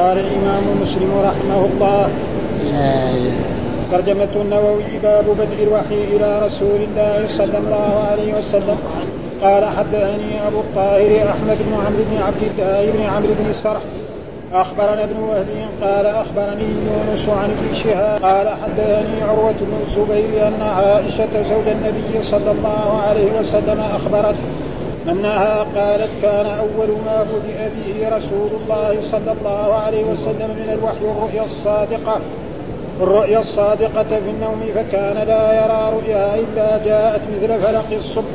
قال الإمام مسلم رحمه الله. ترجمة النووي باب بدء الوحي إلى رسول الله صلى الله عليه وسلم. قال حدثني أبو الطاهر أحمد بن عمرو بن عبد الله بن عمرو بن السرح أخبرنا ابن وهب قال أخبرني يونس عن ابن شهاب. قال حدثني عروة بن الزبير أن عائشة زوج النبي صلى الله عليه وسلم أخبرته. أنها قالت كان أول ما بدأ به رسول الله صلى الله عليه وسلم من الوحي الرؤيا الصادقة. الرؤيا الصادقة في النوم فكان لا يرى رؤيا إلا جاءت مثل فلق الصبح.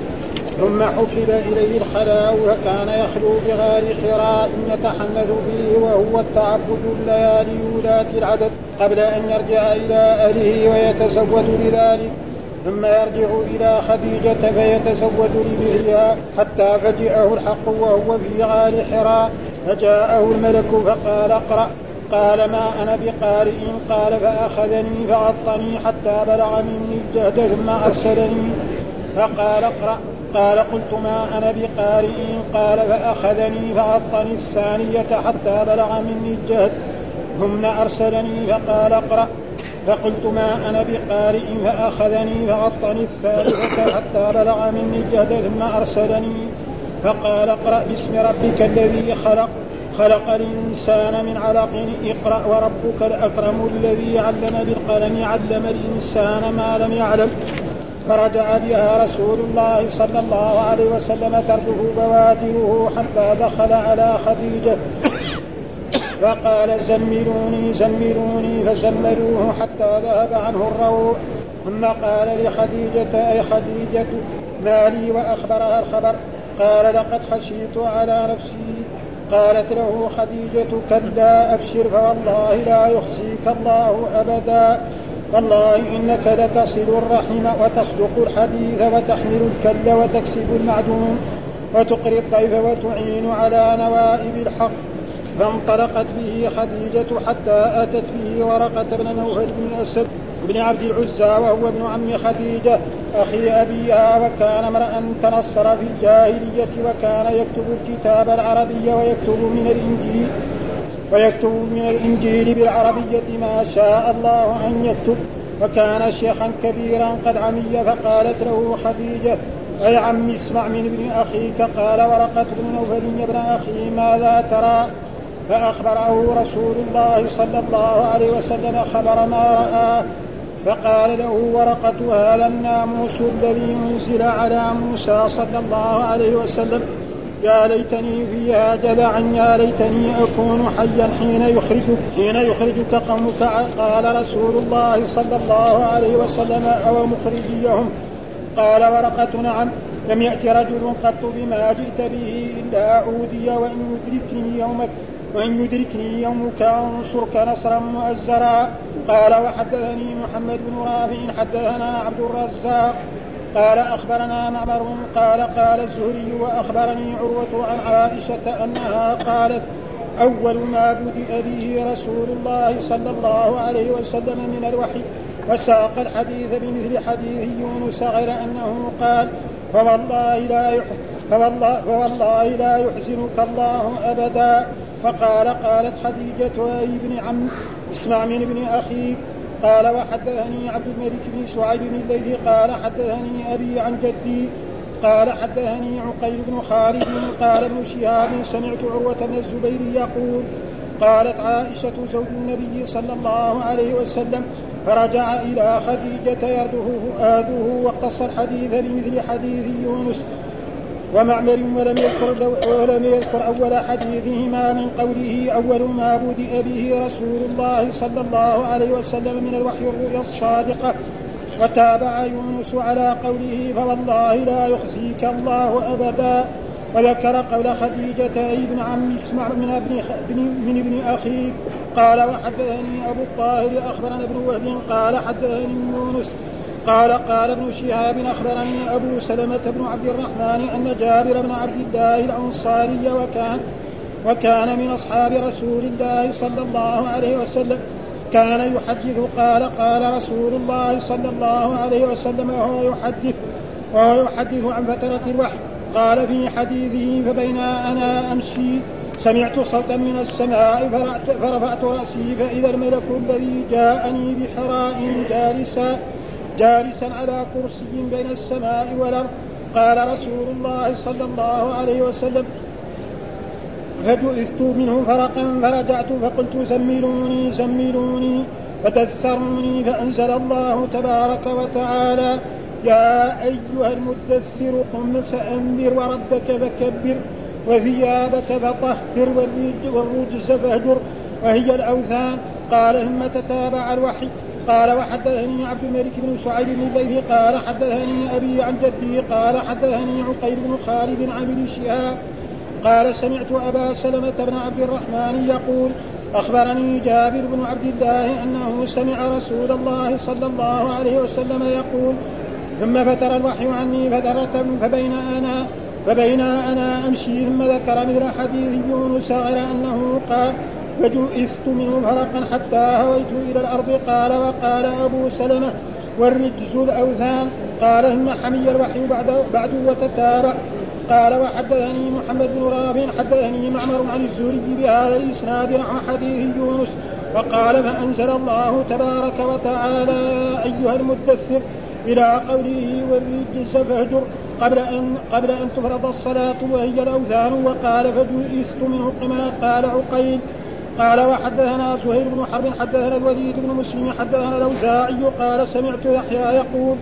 ثم حبب إليه الخلاء فكان يخلو بغار حراء يتحنث فيه وهو التعبد الليالي ذات العدد. قبل أن يرجع إلى أهله ويتزود لذلك ثم يرجع إلى خديجة فيتزود لبهها حتى فجئه الحق وهو في غار حراء. فجاءه الملك فقال اقرأ. قال ما أنا بقارئ؟ قال فأخذني فغطني حتى بلغ مني الجهد ثم أرسلني. فقال اقرأ. قال قلت ما أنا بقارئ؟ قال فأخذني فغطني الثانية حتى بلغ مني الجهد ثم أرسلني. فقال اقرأ. فقلت ما أنا بقارئ فأخذني فغطني الثالثة حتى بلغ مني الجهد ثم أرسلني. فقال اقرأ باسم ربك الذي خلق خلق الإنسان من علق. اقرأ وربك الأكرم الذي علم بالقلم. علم الإنسان ما لم يعلم. فرجع بها رسول الله صلى الله عليه وسلم ترده بوادره حتى دخل على خديجة. فقال زملوني زملوني فزملوه حتى ذهب عنه الروع. ثم قال لخديجة أي خديجة ما لي وأخبرها الخبر. قال لقد خشيت على نفسي. قالت له خديجة كلا أبشر فوالله لا يخزيك الله أبدا. والله إنك لتصل الرحم وتصدق الحديث وتحمل الكل وتكسب المعدوم وتقري الضيف وتعين على نوائب الحق. فانطلقت به خديجة حتى أتت به ورقة بن نوفل بن أسد بن عبد العزى وهو ابن عم خديجة أخي أبيها وكان امرأ تنصر في الجاهلية وكان يكتب الكتاب العربي ويكتب من الإنجيل ويكتب من الإنجيل بالعربية ما شاء الله أن يكتب. وكان شيخا كبيرا قد عمي فقالت له خديجة أي عم اسمع من ابن أخيك. قال ورقة بن نوفل يا ابن أخي ماذا ترى؟ فأخبره رسول الله صلى الله عليه وسلم خبر ما رآه فقال له ورقة هذا الناموس الذي أنزل على موسى صلى الله عليه وسلم. يا ليتني فيها جذعا يا ليتني أكون حيا حين يخرجك حين يخرجك قومك قال رسول الله صلى الله عليه وسلم أو مخرجيهم؟ قال ورقة نعم. لم يأت رجل قط بما جئت به إلا أعودي وإن يدركني يومك. وإن يدركني يومك أنصرك نصرا مؤزرا. قال وحدثني محمد بن رافع حدثنا عبد الرزاق. قال أخبرنا معمر قال قال الزهري وأخبرني عروة عن عائشة أنها قالت أول ما بدأ به رسول الله صلى الله عليه وسلم من الوحي وساق الحديث بمثل حديث يونس غير أنه قال فوالله لا فوالله, فوالله لا يحزنك الله أبدا. فقال قالت خديجة أي ابن عم اسمع من ابن أخيك قال وحدثني عبد الملك بن شعيب بن الليث قال حدثني أبي عن جدي. قال حدثني عقيل بن خالد. قال ابن شهاب سمعت عروة بن الزبير يقول قالت عائشة زوج النبي صلى الله عليه وسلم فرجع إلى خديجة يرده فؤاده واقتص الحديث بمثل حديث يونس. ومعمر ولم يذكر ولم يذكر أول حديثهما من قوله أول ما بدأ به رسول الله صلى الله عليه وسلم من الوحي الرؤيا الصادقة. وتابع يونس على قوله فوالله لا يخزيك الله أبدا. وذكر قول خديجة ابن عم اسمع من ابن من ابن أخيك قال وحدثني أبو الطاهر أخبرنا ابن وهب قال حدثني يونس قال قال ابن شهاب اخبرني أبو سلمة بن عبد الرحمن أن جابر بن عبد الله الأنصاري وكان وكان من أصحاب رسول الله صلى الله عليه وسلم. كان يحدث قال قال رسول الله صلى الله عليه وسلم وهو يحدث وهو يحدث عن فترة الوحي. قال في حديثه فبينا أنا أمشي سمعت صوتا من السماء فرفعت رأسي فإذا الملك الذي جاءني بحراء جالسا جالسا على كرسي بين السماء والأرض. قال رسول الله صلى الله عليه وسلم فجئت منه فرقا فرجعت فقلت زملوني زملوني فدثروني فأنزل الله تبارك وتعالى. يا أيها المدثر قم فأنذر وربك فكبر وثيابك فطهر والرجس فاهجر وهي الأوثان. قال ثم تتابع الوحي؟ قال وحدثني عبد الملك بن شعيب بن الليث قال حدثني أبي عن جدي قال حدثني عقيل بن خالد عن ابن شهاب قال سمعت أبا سلمة بن عبد الرحمن يقول أخبرني جابر بن عبد الله أنه سمع رسول الله صلى الله عليه وسلم يقول ثم فتر الوحي عني فترة فبين أنا فبين أنا أمشي ثم ذكر مثل حديث يونس غير أنه قال فجئست منه فرقا حتى هويت إلى الأرض. قال وقال أبو سلمة والرجز الأوثان. قال ثم حمي الوحي بعد, بعد وتتابع. قال وحدثني محمد بن رافع حدثني معمر عن الزهري بهذا الإسناد عن حديث يونس. وقال فأنزل الله تبارك وتعالى يا أيها المدثر إلى قوله والرجس فاهجر. قبل أن قبل أن تفرض الصلاة وهي الأوثان. وقال فجئست منه كما قال عقيل. قال وحدثنا سهيل بن حرب حدثنا الوليد بن مسلم حدثنا الأوزاعي قال سمعت يحيى يقول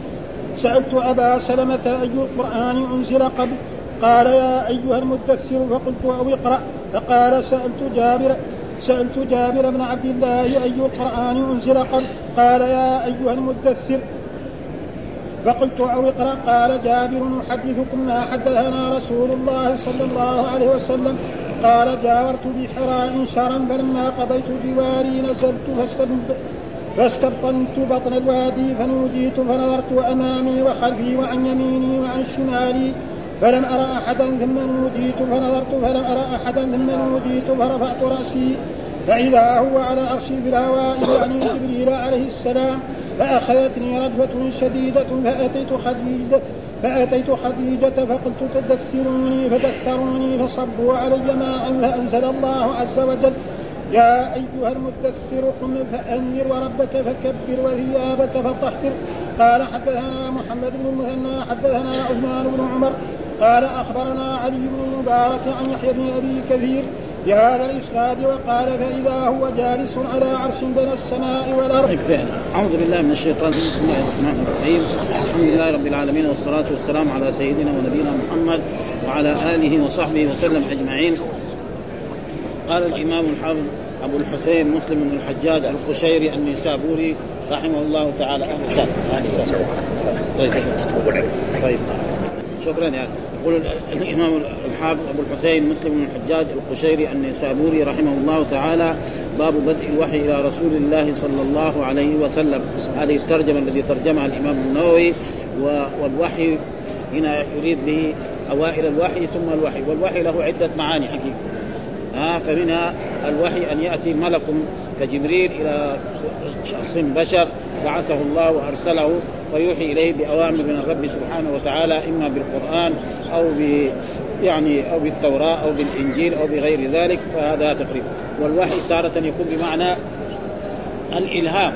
سألت أبا سلمة أي القرآن أنزل قبل؟ قال يا أيها المدثر فقلت أو اقرأ. فقال سألت جابر سألت جابر بن عبد الله أي القرآن أنزل قبل؟ قال يا أيها المدثر. فقلت أو اقرأ. قال جابر نحدثكم ما حدثنا رسول الله صلى الله عليه وسلم. قال جاورت بحراء شرا فلما قضيت جواري نزلت فاستبطنت بطن الوادي فنوديت فنظرت أمامي وخلفي وعن يميني وعن شمالي فلم أرى أحدا ثم نوديت فنظرت فلم أرى أحدا ثم نوديت فرفعت رأسي فإذا هو على العرش بالهواء يعني جبريل عليه السلام فأخذتني رجفة شديدة فأتيت خديجة فأتيت خديجة فقلت تدثروني فدثروني فصبوا علي ماء فأنزل الله عز وجل. يا أيها المدثر قم فأنذر وربك فكبر وثيابك فطهر. قال حدثنا محمد بن المثنى حدثنا عثمان بن عمر. قال أخبرنا علي بن المبارك عن يحيى بن أبي كثير بهذا الاسناد وقال فإذا هو جالس على عرش بين السماء والأرض. أعوذ بالله من الشيطان. بسم الله الرحمن الرحيم. الحمد لله رب العالمين والصلاة والسلام على سيدنا ونبينا محمد وعلى آله وصحبه وسلم أجمعين. قال الإمام الحافظ أبو الحسين مسلم بن الحجاج القشيري النسابوري رحمه الله تعالى. أهل طيب. طيب. شكرا يعني. يقول الإمام الحافظ أبو الحسين مسلم بن الحجاج القشيري النسابوري رحمه الله تعالى باب بدء الوحي إلى رسول الله صلى الله عليه وسلم. هذه الترجمة التي ترجمها الإمام النووي والوحي هنا يريد به أوائل الوحي ثم الوحي. والوحي له عدة معاني حقيقة. ها فمنها الوحي أن يأتي ملك كجبريل إلى شخص بشر بعثه الله وأرسله ويوحي إليه بأوامر من الرب سبحانه وتعالى إما بالقرآن أو ب يعني أو بالتوراة أو بالإنجيل أو بغير ذلك فهذا تقريبا والوحي تارة يكون بمعنى الإلهام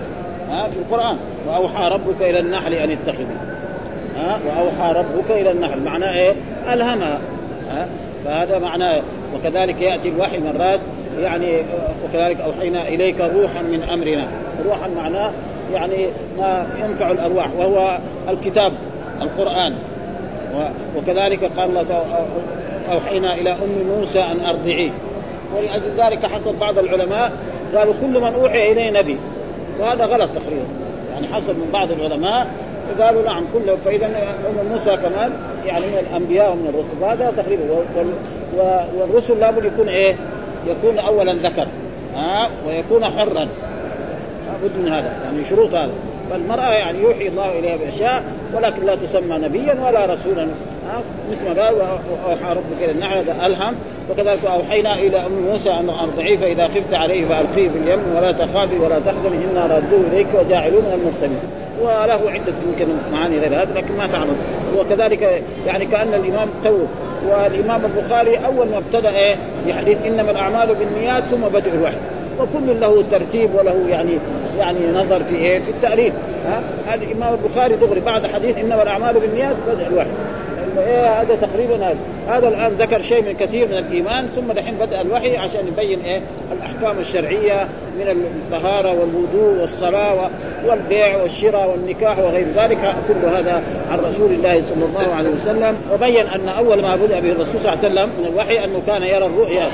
ها في القرآن. وأوحى ربك إلى النحل أن اتخذي ها وأوحى ربك إلى النحل. معناه إيه؟ ألهمها ها. فهذا معناه. وكذلك يأتي الوحي مرات يعني وكذلك أوحينا إليك روحا من أمرنا. روحا معناه يعني ما ينفع الأرواح وهو الكتاب القرآن. وكذلك قال الله أوحينا إلى أم موسى أن ارضعيه ولأجل ذلك حصل بعض العلماء قالوا كل من أوحي إليه نبي. وهذا غلط تقريبا. يعني حصل من بعض العلماء قالوا نعم كله فاذا أم موسى كمان يعني من الأنبياء ومن الرسل. هذا تقريبا. والرسل لابد يكون إيه؟ يكون اولا ذكر. ها ويكون حرا. لابد من هذا يعني شروط هذا. فالمرأة يعني يوحي الله إليها بأشياء ولكن لا تسمى نبيا ولا رسولا. مثل ما قال وأوحى ربك إلى النحل ألهم. وكذلك أوحينا إلى أم موسى أن أرضعيه فإذا خفت عليه فألقيه في اليم ولا تخافي ولا تحزني إنا رادوه إليك وجاعلون من المرسلين. وله عدة يمكن معاني غير هذا لكن ما تعرف وكذلك يعني كأن الإمام تو والإمام البخاري أول ما ابتدأ إيه؟ بحديث إنما الأعمال بالنيات ثم بدء الوحي. وكل له ترتيب وله يعني يعني نظر في إيه؟ في التاليف ها؟ الامام البخاري دغري بعد حديث إنما الأعمال بالنيات بدء الوحي. إيه هذا تقريبا هذا. هذا الآن ذكر شيء من كثير من الإيمان ثم دحين بدأ الوحي عشان يبين إيه؟ الأحكام الشرعية من الطهارة والوضوء والصلاة والبيع والشراء والنكاح وغير ذلك. كل هذا عن رسول الله صلى الله عليه وسلم. وبين أن أول ما بدأ به الرسول صلى الله عليه وسلم من الوحي أنه كان يرى الرؤيا.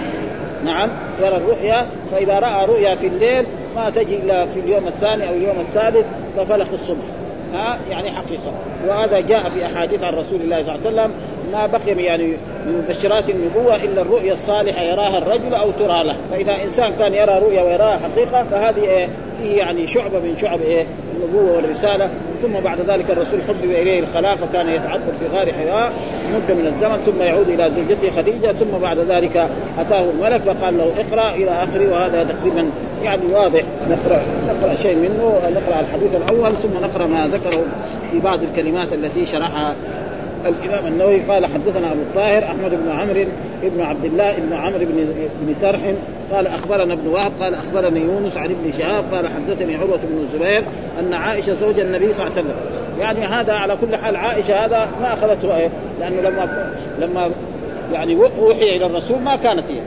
نعم يرى الرؤيا فإذا رأى رؤيا في الليل ما تجي إلا في اليوم الثاني أو اليوم الثالث كفلق الصبح. ها يعني حقيقة. وهذا جاء في أحاديث عن رسول الله صلى الله عليه وسلم ما بقي يعني من مبشرات النبوة إلا الرؤيا الصالحة يراها الرجل أو ترى له. فإذا إنسان كان يرى رؤيا ويراها حقيقة فهذه إيه فيه يعني شعبة من شعب إيه النبوة والرسالة. ثم بعد ذلك الرسول حبب إليه الخلافة كان يتعبد في غار حراء مدة من الزمن ثم يعود إلى زوجته خديجة. ثم بعد ذلك أتاه الملك فقال له اقرأ إلى آخره وهذا تقريبا يعني واضح. نقرأ نقرأ شيء منه نقرأ الحديث الأول ثم نقرأ ما ذكره في بعض الكلمات التي شرحها الإمام النووي قال حدثنا أبو الطاهر أحمد بن عمرو بن عبد الله بن عمرو بن بن سرح قال أخبرنا ابن وهب قال أخبرني يونس عن ابن شهاب قال حدثني عروة بن الزبير أن عائشة زوج النبي صلى الله عليه وسلم يعني هذا على كل حال عائشة هذا ما أخذته إيه لأنه لما لما يعني اوحي إلى الرسول ما كانت هي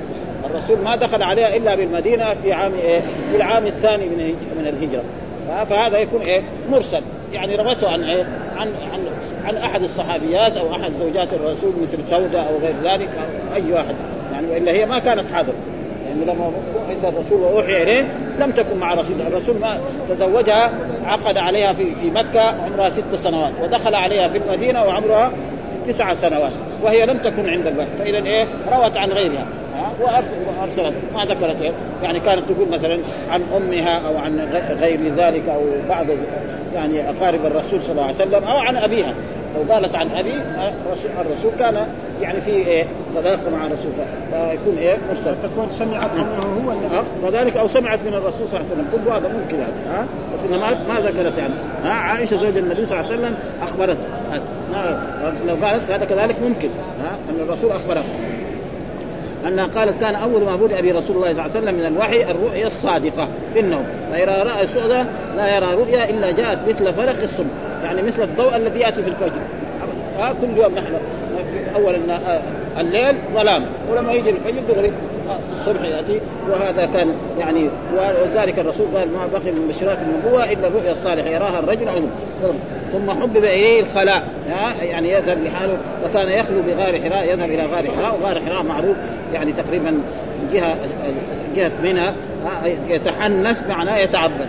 الرسول ما دخل عليها إلا بالمدينة في عام إيه؟ في العام الثاني من من الهجرة فهذا يكون إيه؟ مرسل يعني روته عن إيه؟ عن عن عن أحد الصحابيات أو أحد زوجات الرسول مثل سودة أو غير ذلك أو أي واحد. يعني وإلا هي ما كانت حاضرة. يعني لما بعث الرسول وأوحي إليه لم تكن مع رسول الرسول ما تزوجها عقد عليها في في مكة عمرها ست سنوات ودخل عليها في المدينة وعمرها تسع سنوات. وهي لم تكن عند البيت فإذا إيه؟ روت عن غيرها. وأرسلت. ما ذكرت إيه؟ يعني كانت تقول مثلا عن أمها أو عن غير ذلك أو بعض يعني أقارب الرسول صلى الله عليه وسلم أو عن أبيها. لو قالت عن أبي الرسول كان يعني في إيه؟ صداقة مع الرسول. فيكون إيه؟ مرسل تكون سمعت منه هو النبي وذلك أو سمعت من الرسول صلى الله عليه وسلم. كل هذا ممكن يعني ها بس إنها ما ما ذكرت يعني. ها عائشة زوج النبي صلى الله عليه وسلم اخبرت لو قالت هذا كذلك ممكن. ها أن الرسول أخبره. أنها قالت كان أول ما بدأ به رسول الله صلى الله عليه وسلم من الوحي الرؤيا الصادقة في النوم. فإذا رأى سؤدا لا يرى رؤيا إلا جاءت مثل فلق الصبح يعني مثل الضوء الذي يأتي في الفجر. ها كل يوم نحن أول الليل ظلام. ولما يجي الفجر دغري الصبح يأتي. وهذا كان يعني وذلك الرسول قال ما بقي من بشرات النبوة إلا الرؤيا الصالحة يراها الرجل أو ثم حبب اليه الخلاء. يعني يذهب لحاله فكان يخلو بغار حراء يذهب إلى غار حراء. وغار حراء معروف يعني تقريبا جهة جهة منى يتحنس معناه يتعبد.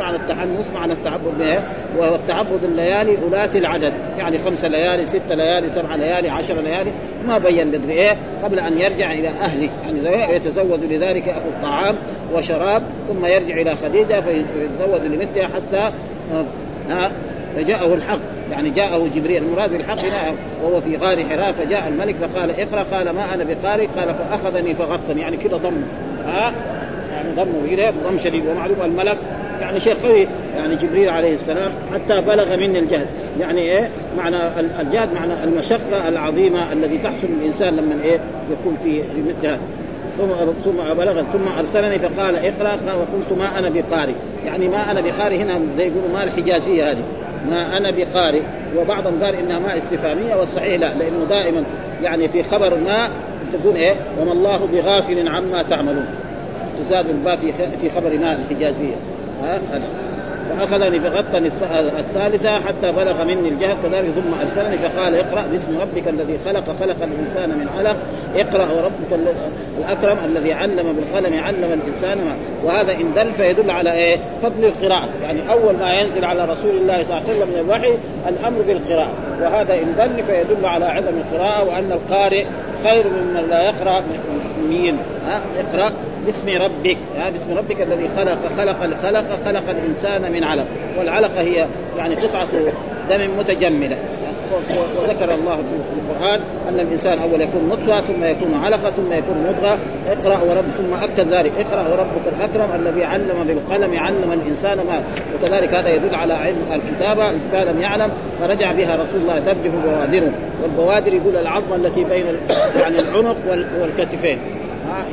معنى التحنس؟ معنى التعبد به وهو التعبد الليالي أولاة العدد يعني خمس ليالي ست ليالي سبع ليالي عشر ليالي ما بين بدري إيه؟ قبل أن يرجع إلى أهله يعني يتزود لذلك ياكل طعام وشراب ثم يرجع إلى خديجة فيتزود لمثلها حتى ها فجاءه الحق يعني جاءه جبريل المراد بالحق هنا وهو في غار حراء فجاء الملك فقال اقرأ قال ما أنا بقارئ؟ قال فأخذني فغطني يعني كذا ضم ها؟ ضمه اليه ضم شديد ومعلوم الملك يعني شيء قوي يعني جبريل عليه السلام حتى بلغ مني الجهد. يعني إيه؟ معنى الجهد معنى المشقة العظيمة الذي تحصل الإنسان لما إيه؟ يكون في في مثل هذا. ثم ثم بلغ ثم أرسلني فقال اقرأ وقلت ما أنا بقارئ. يعني ما أنا بقارئ هنا زي يقولوا ما الحجازية هذه. ما أنا بقارئ. وبعضهم قال إنها ما استفهامية والصحيح لا لأنه دائما يعني في خبر ما تكون إيه؟ وما الله بغافل عما تعملون. تزاد الباء في في خبر ما الحجازية. ها؟ فأخذني فغطني الثالثة حتى بلغ مني الجهد كذلك ثم أرسلني فقال اقرأ باسم ربك الذي خلق خلق الإنسان من علق. اقرا وربك الأكرم الذي علم بالقلم علم الإنسان ما. وهذا إن دل فيدل على إيه؟ فضل القراءة. يعني أول ما ينزل على رسول الله صلى الله عليه وسلم من الوحي الأمر بالقراءة. وهذا إن دل فيدل على عدم القراءة وأن القارئ خير ممن لا يقرأ مين. ها؟ اقرأ. باسم ربك ها باسم ربك الذي خلق خلق الخلق خلق الإنسان من علق. والعلقة هي يعني قطعة دم متجملة. وذكر الله في القرآن أن الإنسان أول يكون نطفة ثم يكون علقة ثم يكون مضغة. اقرأ ورب ثم أكد ذلك. اقرأ وربك الأكرم الذي علم بالقلم علم الإنسان ما. وكذلك هذا يدل على علم الكتابه اذا لم يعلم فرجع بها رسول الله ترجف بوادره. والبوادر يقول العظمه التي بين يعني العنق والكتفين.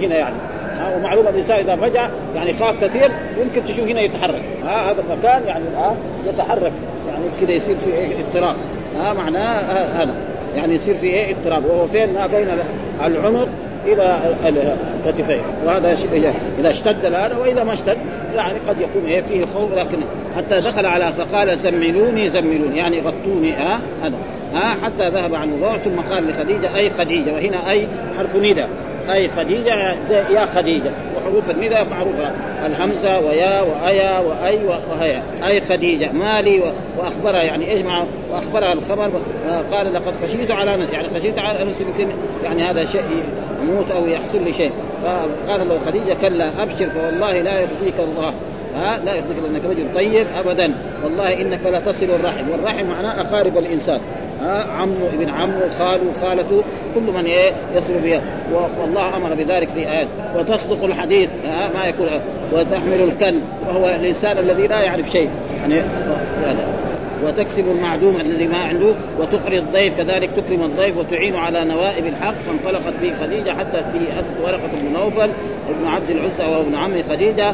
هنا يعني. ها ومعلومة الإنسان إذا فجع يعني خاف كثير يمكن تشوف هنا يتحرك. ها هذا المكان يعني ها يتحرك. يعني كذا يصير في اضطراب. ها معناه هذا. يعني يصير في إيه؟ اضطراب. وهو فين؟ ما بين العنق إلى الكتفين. وهذا اذا اشتد هذا وإذا ما اشتد يعني قد يكون إيه؟ فيه خوف. لكن حتى دخل على فقال زملوني زملوني يعني غطوني. ها هذا. ها حتى ذهب عن الروع ثم قال لخديجة أي خديجة. وهنا أي حرف ندى أي خديجة يا خديجة. وحروف الندى معروفة. الهمزة ويا وأيا وأي وهيا. أي خديجة مالي وأخبرها يعني إيش مع وأخبرها الخبر قال لقد خشيت على نفسي. يعني خشيت على نفسي يمكن يعني هذا شيء يموت أو يحصل لي شيء. فقال له خديجة كلا أبشر فوالله لا يخزيك الله. ها؟ لا يخزيك لانك رجل طيب ابدا. والله إنك لا تصل الرحم. والرحم معناه أقارب الإنسان. ها؟ عمه ابن عمه خاله خالته كل من إيه؟ يصل بها. والله أمر بذلك في آيات. وتصدق الحديث ها؟ ما يكون وتحمل الكل وهو الإنسان الذي لا يعرف شيء. يعني وتكسب المعدوم الذي ما عنده وتقري الضيف كذلك تكرم الضيف وتعين على نوائب الحق. فانطلقت به خديجة حتى به اتت ورقة بن نوفل ابن عبد العزى وهو ابن عم خديجة.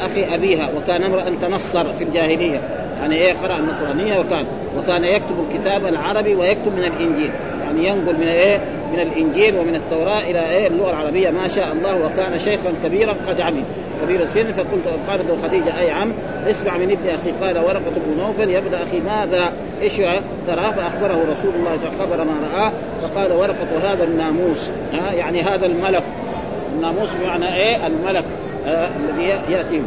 أخي أبيها وكان امرأ تنصر في الجاهلية. يعني إيه قرا النصرانية؟ وكان وكان يكتب الكتاب العربي ويكتب من الإنجيل. يعني ينقل من إيه؟ من الإنجيل ومن التوراة إلى إيه؟ اللغة العربية. ما شاء الله وكان شيخا كبيرا قد عمل كبير السن فقلت قالت له خديجة أي عم اسمع من ابن أخي. قال ورقة بن نوفل. يا ابن أخي ماذا؟ إيش ترى فاخبره رسول الله صلى الله عليه وسلم خبر ما راه فقال ورقة هذا الناموس. ها؟ يعني هذا الملك. الناموس بمعنى إيه؟ الملك آه الذي يأتي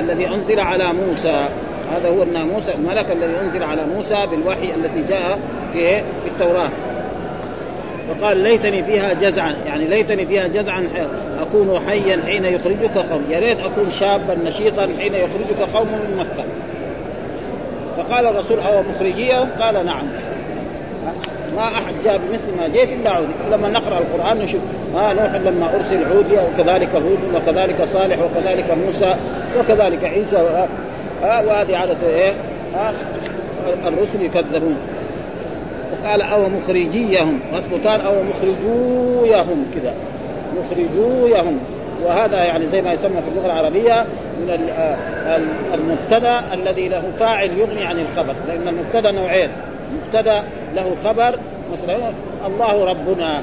الذي أنزل على موسى. هذا هو الناموس الملك الذي أنزل على موسى بالوحي التي جاء في في التوراة. وقال ليتني فيها جزعا. يعني ليتني فيها جزعا أكون حيا حين يخرجك قوم. يا ريت أكون شابا نشيطا حين يخرجك قوم من مكة. فقال الرسول أو مخرجيهم قال نعم. ما أحد جاء بمثل ما جئت إلا عودي. لما نقرأ القرآن نشوف ها نوح لما أرسل عودي وكذلك هود وكذلك صالح وكذلك موسى وكذلك عيسى ها وهذه عادة إيه؟ ها الرسل يكذبون. وقال أو مخرجيهم اصله أو مخرجويهم كذا. مخرجويهم وهذا يعني زي ما يسمى في اللغة العربية من المبتدأ الذي له فاعل يغني عن الخبر. لأن المبتدأ نوعين. مبتدأ له خبر مثلا الله ربنا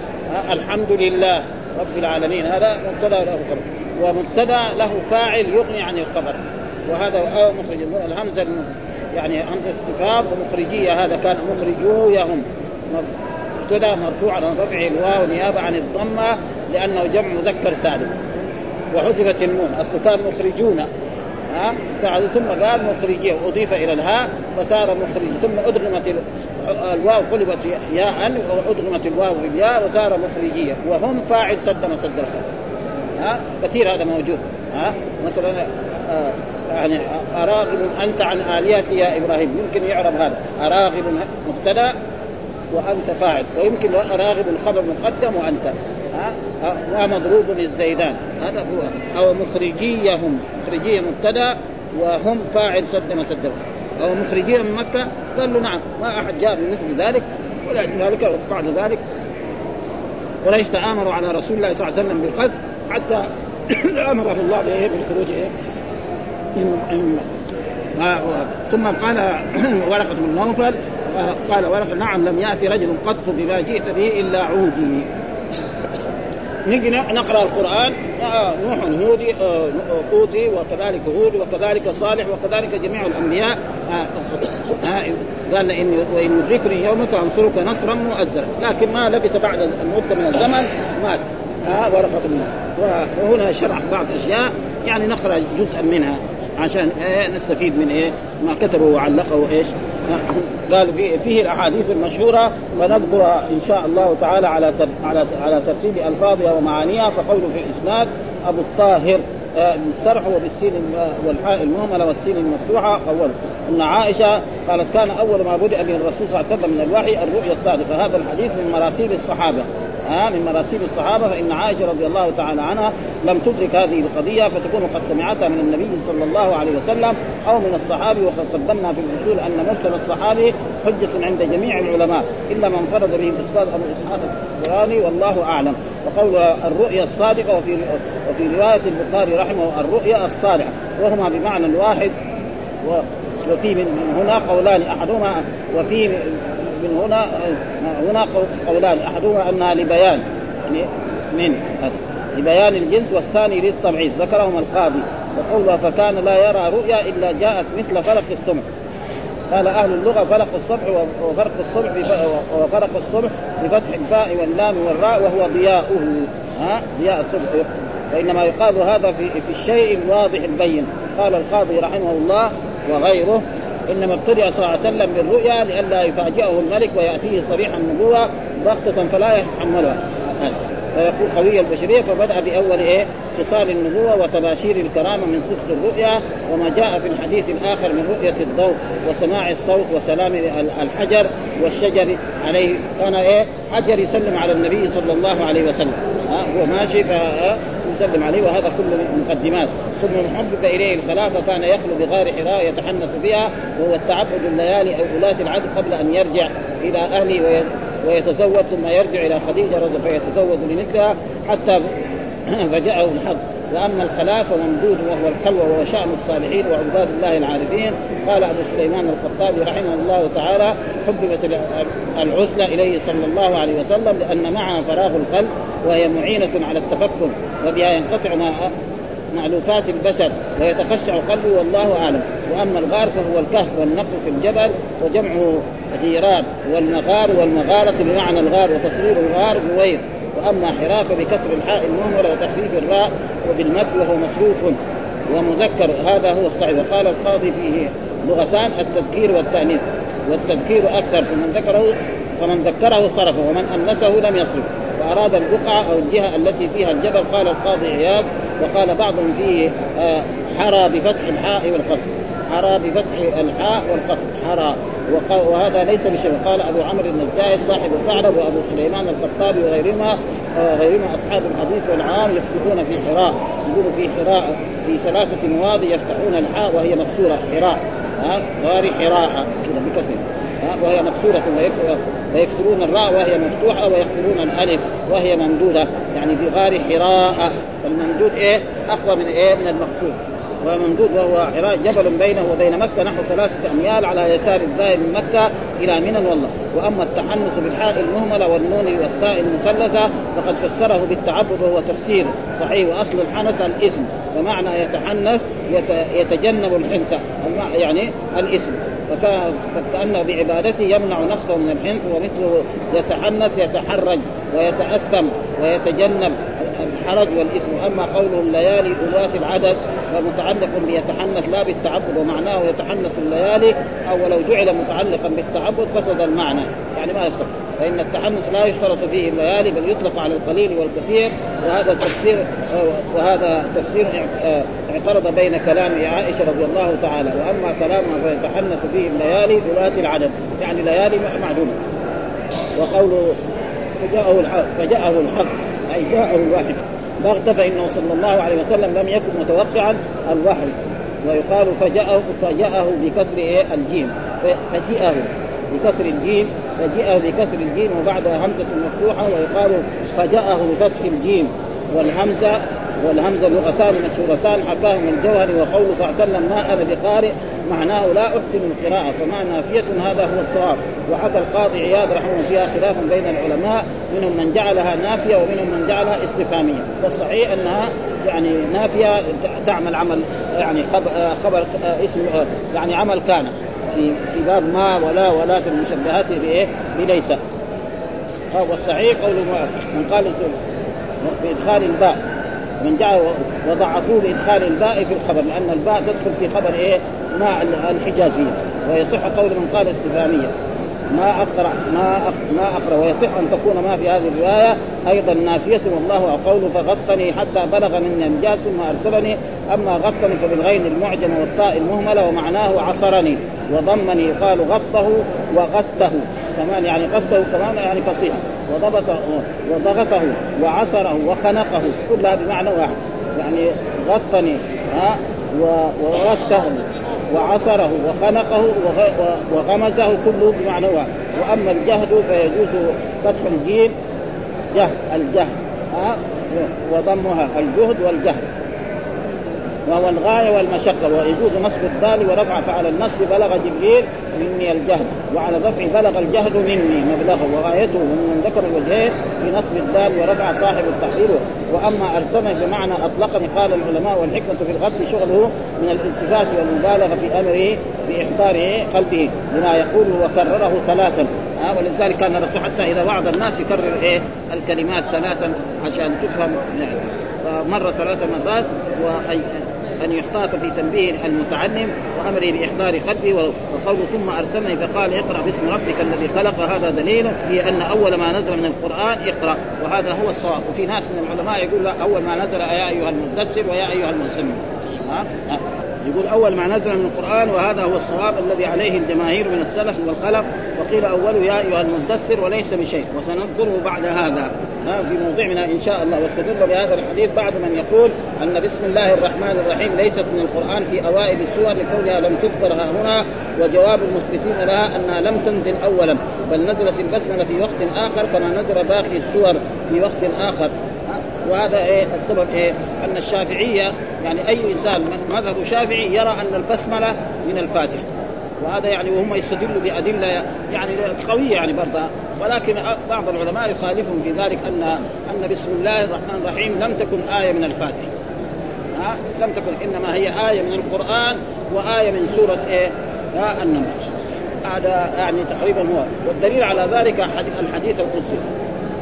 الحمد لله رب العالمين. هذا مبتدأ له خبر. ومبتدأ له فاعل يغني عن الخبر. وهذا أو مخرج الهمزة يعني همزه استفهام ومخرجيه هذا كان مخرجويهم مبتدا مرفوع على رفع الواو نيابة عن الضمة لأنه جمع مذكر سالم. وحذفت النون اصله كان مخرجون ها؟ فعل ثم قال مخرجيه واضيف إلى الهاء فصار مخرج ثم أدغمت الواو قلبت ياء وأدغمت الواو بالياء وصار مخرجية. وهم فاعل سد مسد الخبر ها؟ كثير هذا موجود. ها؟ مثلا يعني أراغب أنت عن آليتي يا إبراهيم. يمكن يعرب هذا. أراغب مبتدأ وأنت فاعل. ويمكن أراغب الخبر مقدم وأنت. ها؟ ومضروب الزيدان هذا هو. أو مخرجيهم. مخرجية مبتدأ وهم فاعل سد ما سد أو مخرجية من مكة قال له نعم. ما أحد جاء بمثل ذلك. ولذلك بعد ذلك. قريش تآمروا على رسول الله صلى الله عليه وسلم بالقتل حتى آمره الله بالخروج إيه؟ ثم قال ورقة بن نوفل قال ورقة نعم لم يأتي رجل قط بما جئت به إلا عودي. نجي نقرأ القرآن. نوح هودي أوتي وكذلك هود وكذلك صالح وكذلك جميع الأنبياء. قال إن وإن يدركني يومك أنصرك نصرا مؤزرا. لكن ما لبث بعد مده من الزمن مات. ها ورقه وهنا شرح بعض الاشياء يعني نقرا جزءا منها عشان إيه نستفيد من إيه؟ ما كتبه وعلقه إيش؟ قال فيه, الأحاديث المشهورة فنذكر إن شاء الله تعالى على على على ترتيب ألفاظها ومعانيها فقوله في الإسناد أبو الطاهر بالسرح وبالسين والحاء المهملة والسين المفتوحة أول. أن عائشة قالت كان أول ما بدأ به الرسول صلى الله عليه وسلم من الوحي الرؤيا الصادقة. هذا الحديث من مراسيل الصحابة. من مراسيل الصحابة فإن عائشة رضي الله تعالى عنها لم تدرك هذه القضية فتكون قد سمعتها من النبي صلى الله عليه وسلم أو من الصحابي وقد قدمنا في الأصول أن مرسل الصحابي حجة عند جميع العلماء إلا من فرض به الأستاذ أبو إسحاق السفراني والله أعلم. وقول الرؤيا الصادقة وفي وفي رواية البخاري رحمه الرؤيا الصالحه وهما بمعنى واحد وفي من هنا قولان أحدهما وفي من هنا هنا قولان. أحدهما أنها لبيان يعني من لبيان الجنس والثاني للتبعيض. ذكرهما القاضي. وقولها فكان لا يرى رؤيا إلا جاءت مثل فلق الصبح قال أهل اللغة فلق الصبح وفرق الصبح وفرق الصبح بفتح الفاء واللام والراء وهو ضياؤه. ها؟ ضياء الصبح وإنما يقال هذا في في الشيء الواضح البين. قال القاضي رحمه الله وغيره. إنما ابتدع صلى الله عليه وسلم بالرؤيا لئلا يفاجئه الملك ويأتيه صريح النبوة بغتة فلا يتحملها. فيكون قوي البشرية فبدأ بأول إيه؟ خصال النبوة وتباشير الكرامة من صدق الرؤيا وما جاء في الحديث الآخر من رؤية الضوء وسماع الصوت وسلام الحجر والشجر عليه. كان إيه؟ حجر يسلم على النبي صلى الله عليه وسلم. هو ماشي يسلم عليه وهذا كله مقدمات ثم محبب إليه الخلاء فكان يخلو بغار حراء يتحنث بها وهو التعبد الليالي أو ولاة العهد قبل أن يرجع إلى أهله ويتزوج ثم يرجع إلى خديجة رضي فيتزوج لمثلها حتى فجاءه الحق. وأما الخلاء فممدود وهو الخلوة وهو شأن الصالحين وعباد الله العارفين قال أبو سليمان الخطابي رحمه الله تعالى حببت العزله إليه صلى الله عليه وسلم لأن معها فراغ القلب وهي معينة على التفكر وبها ينقطع ما معلوفات البشر ويتخشع قلبه والله أعلم. وأما الغار فهو الكهف والنقل في الجبل وجمعه غيران والمغار والمغارة بمعنى الغار وتصوير الغار غوير وأما حراء فبكسر الحاء المهمله وتخفيف الراء وبالمد وهو مصروف. ومذكر هذا هو الصحيح. وقال القاضي فيه لغتان التذكير والتأنيث. والتذكير أكثر فمن ذكره فمن ذكره صرفه ومن انثه لم يصرف. وأراد البقعة أو الجهة التي فيها الجبل قال القاضي عياض. وقال بعضهم فيه آه، حرى بفتح الحاء والقصر. حرى بفتح الحاء والقصر حرى. وهذا ليس بشيء. قال أبو عمرو بن الزاهد صاحب الثعلب وأبو سليمان الخطابي وغيرهما آه، غيرهما أصحاب الحديث والعام يفتحون في حراء. يقولوا في حراء في ثلاثة مواضع يفتحون الحاء وهي مكسورة. حراء. ها؟ غار حراء. كذا بكسر. وهي مكسورة. ويكسرون الراء وهي مفتوحة ويكسرون الألف وهي ممدودة. يعني في غار حراء. الممدود إيه؟ أقوى من إيه؟ من المقصود. وممدود وهو حراء جبل بينه وبين مكة نحو ثلاثة أميال على يسار الذاهب من مكة إلى منى والله. وأما التحنث بالحاء المهملة والنون والثاء المثلثة فقد فسره بالتعبد وهو تفسير صحيح وأصل الحنث الإثم. ومعنى يتحنث يتجنب الحنث يعني الإثم فكأنه بعبادته يمنع نفسه من الحنث ومثله يتحنث يتحرج ويتأثم ويتجنب الحرج والإثم. أما قوله الليالي أولات العدد فمتعلق بيتحنث لا بالتعبد ومعناه يتحنث الليالي أو ولو جعل متعلقا بالتعبد فسد المعنى. يعني ما يصلح فإن التحنث لا يشترط فيه الليالي بل يطلق على القليل والكثير وهذا التفسير وهذا تفسير اعترض بين كلام عائشة رضي الله تعالى وأما كلامها فيتحنث فيه الليالي ذوات العدد يعني ليالي معدومة. وقوله فجاءه الحق فجاءه الحق أي جاءه الوحي. بغتة فإنه صلى الله عليه وسلم لم يكن متوقعا الوحي. ويقال فجئه فجئه بكسر إيه؟ الجيم. فجئه بكسر الجيم فجئه بكسر الجيم وبعدها همزة مفتوحة ويقال فجأه بفتح الجيم. والهمزة والهمزة لغتان مشهورتان حكاهما الجوهري وقوله صلى الله عليه وسلم ما أنا بقارئ معناه لا أحسن القراءة. فما نافية هذا هو الصواب. وحكى القاضي عياض رحمه فيها خلاف بين العلماء منهم من جعلها نافية ومنهم من جعلها استفهامية. والصحيح أنها يعني نافية تعمل عمل يعني خبر, خبر اسم يعني عمل كان. في في باب ما ولا ولا المشبهات بايه؟ بليس والصحيح قول من قال بادخال الباء من جعل وضعفوه بإدخال الباء في الخبر لأن الباء تدخل في خبر إيه؟ ما الحجازية ويصح قول من قال استفهاميه ما اقرا ما ما أقرأ. ويصح أن تكون ما في هذه الرواية أيضا نافية والله قوله فغطني حتى بلغ مني النجاة ثم أرسلني. أما غطني فبالغين المعجم والطاء المهملة ومعناه عصرني. وضمني يقال غطه وغته كمان يعني غطه كمان يعني فصيح. وضبطه وضغطه وعصره وخنقه. كلها بمعنى واحد. يعني غطني ها وغته وعصره وخنقه وغمزه كله بمعنى واحد. وأما الجهد فيجوز فتح الجيم جهد الجهد ها؟ وضمها الجهد والجهد. وهو الغاية والمشقة ويجوز نصب الدال ورفع فعلى النصب بلغ جبريل مني الجهد وعلى الرفع بلغ الجهد مني مبلغه. وغايته من ذكر الوجهين في نصب الدال ورفع صاحب التحرير. وأما ارسمه بمعنى أطلقني قال العلماء والحكمة في الغد شغله من الالتفات والمبالغة في أمره باحضار قلبه لما يقوله وكرره ثلاثا ها ولذلك كان الرسول حتى إذا بعض الناس يكرر إيه؟ الكلمات ثلاثا عشان تفهم يعني. فمر ثلاث مرات أن يحتاط في تنبيه المتعلم وأمره بإحضار قلبه وقوله ثم ارسلني فقال اقرأ باسم ربك الذي خلق. هذا دليل في أن أول ما نزل من القرآن اقرأ وهذا هو الصواب. وفي ناس من العلماء يقول أول ما نزل يا أيها المدثر ويا أيها المزمل يقول أول ما نزل من القرآن وهذا هو الصواب الذي عليه الجماهير من السلف والخلف وقيل أول يا أيها المدثر وليس بشيء وسنذكره بعد هذا. في موضعنا إن شاء الله واستدل بهذا الحديث بعض من يقول أن بسم الله الرحمن الرحيم ليست من القرآن في أوائل السور لكونها لم تذكر هنا وجواب المثبتين لها أنها لم تنزل اولا بل نزلت البسملة في وقت آخر كما نزل باقي السور في وقت آخر. وهذا إيه؟ السبب إيه؟ أن الشافعية يعني أي إنسان مذهب شافعي يرى أن البسملة من الفاتحة. وهذا يعني وهم يستدلوا بأدلة يعني قوية يعني برضه. ولكن بعض العلماء يخالفهم في ذلك ان أن بسم الله الرحمن الرحيم لم تكن آية من الفاتحة. ها؟ لم تكن. إنما هي آية من القرآن وآية من سورة إيه؟ ها؟ النمل. هذا يعني تقريبا هو. والدليل على ذلك الحديث القدسي.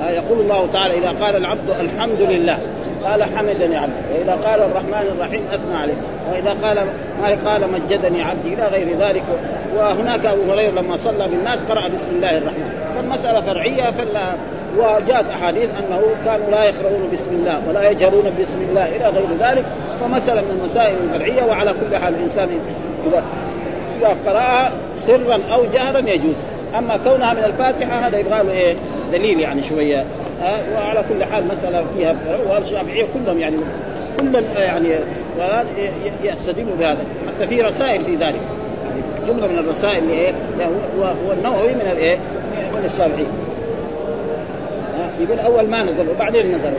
يقول الله تعالى إذا قال العبد الحمد لله قال حمدني عبدي وإذا قال الرحمن الرحيم أثنى عليه وإذا قال ما قال مجدني عبدي إلى غير ذلك وهناك أبو هريرة لما صلى بالناس قرأ بسم الله الرحمن فالمسألة فرعية فلا وجاءت أحاديث أنه كانوا لا يقرؤون بسم الله ولا يجهرون بسم الله إلى غير ذلك فمسألة من المسائل الفرعية وعلى كل حال الإنسان إذا قرأها سرا أو جهرا يجوز أما كونها من الفاتحة هذا يبغى له إيه؟ دليل يعني شوية. أه وعلى كل حال مسألة فيها والشافعية كلهم يعني كل يعني يستدلوا بهذا. حتى في رسائل في ذلك. يعني جملة من الرسائل اللي إيه والنووي من الإيه؟ من الشافعي. يقول أول ما نزل وبعدين نزل.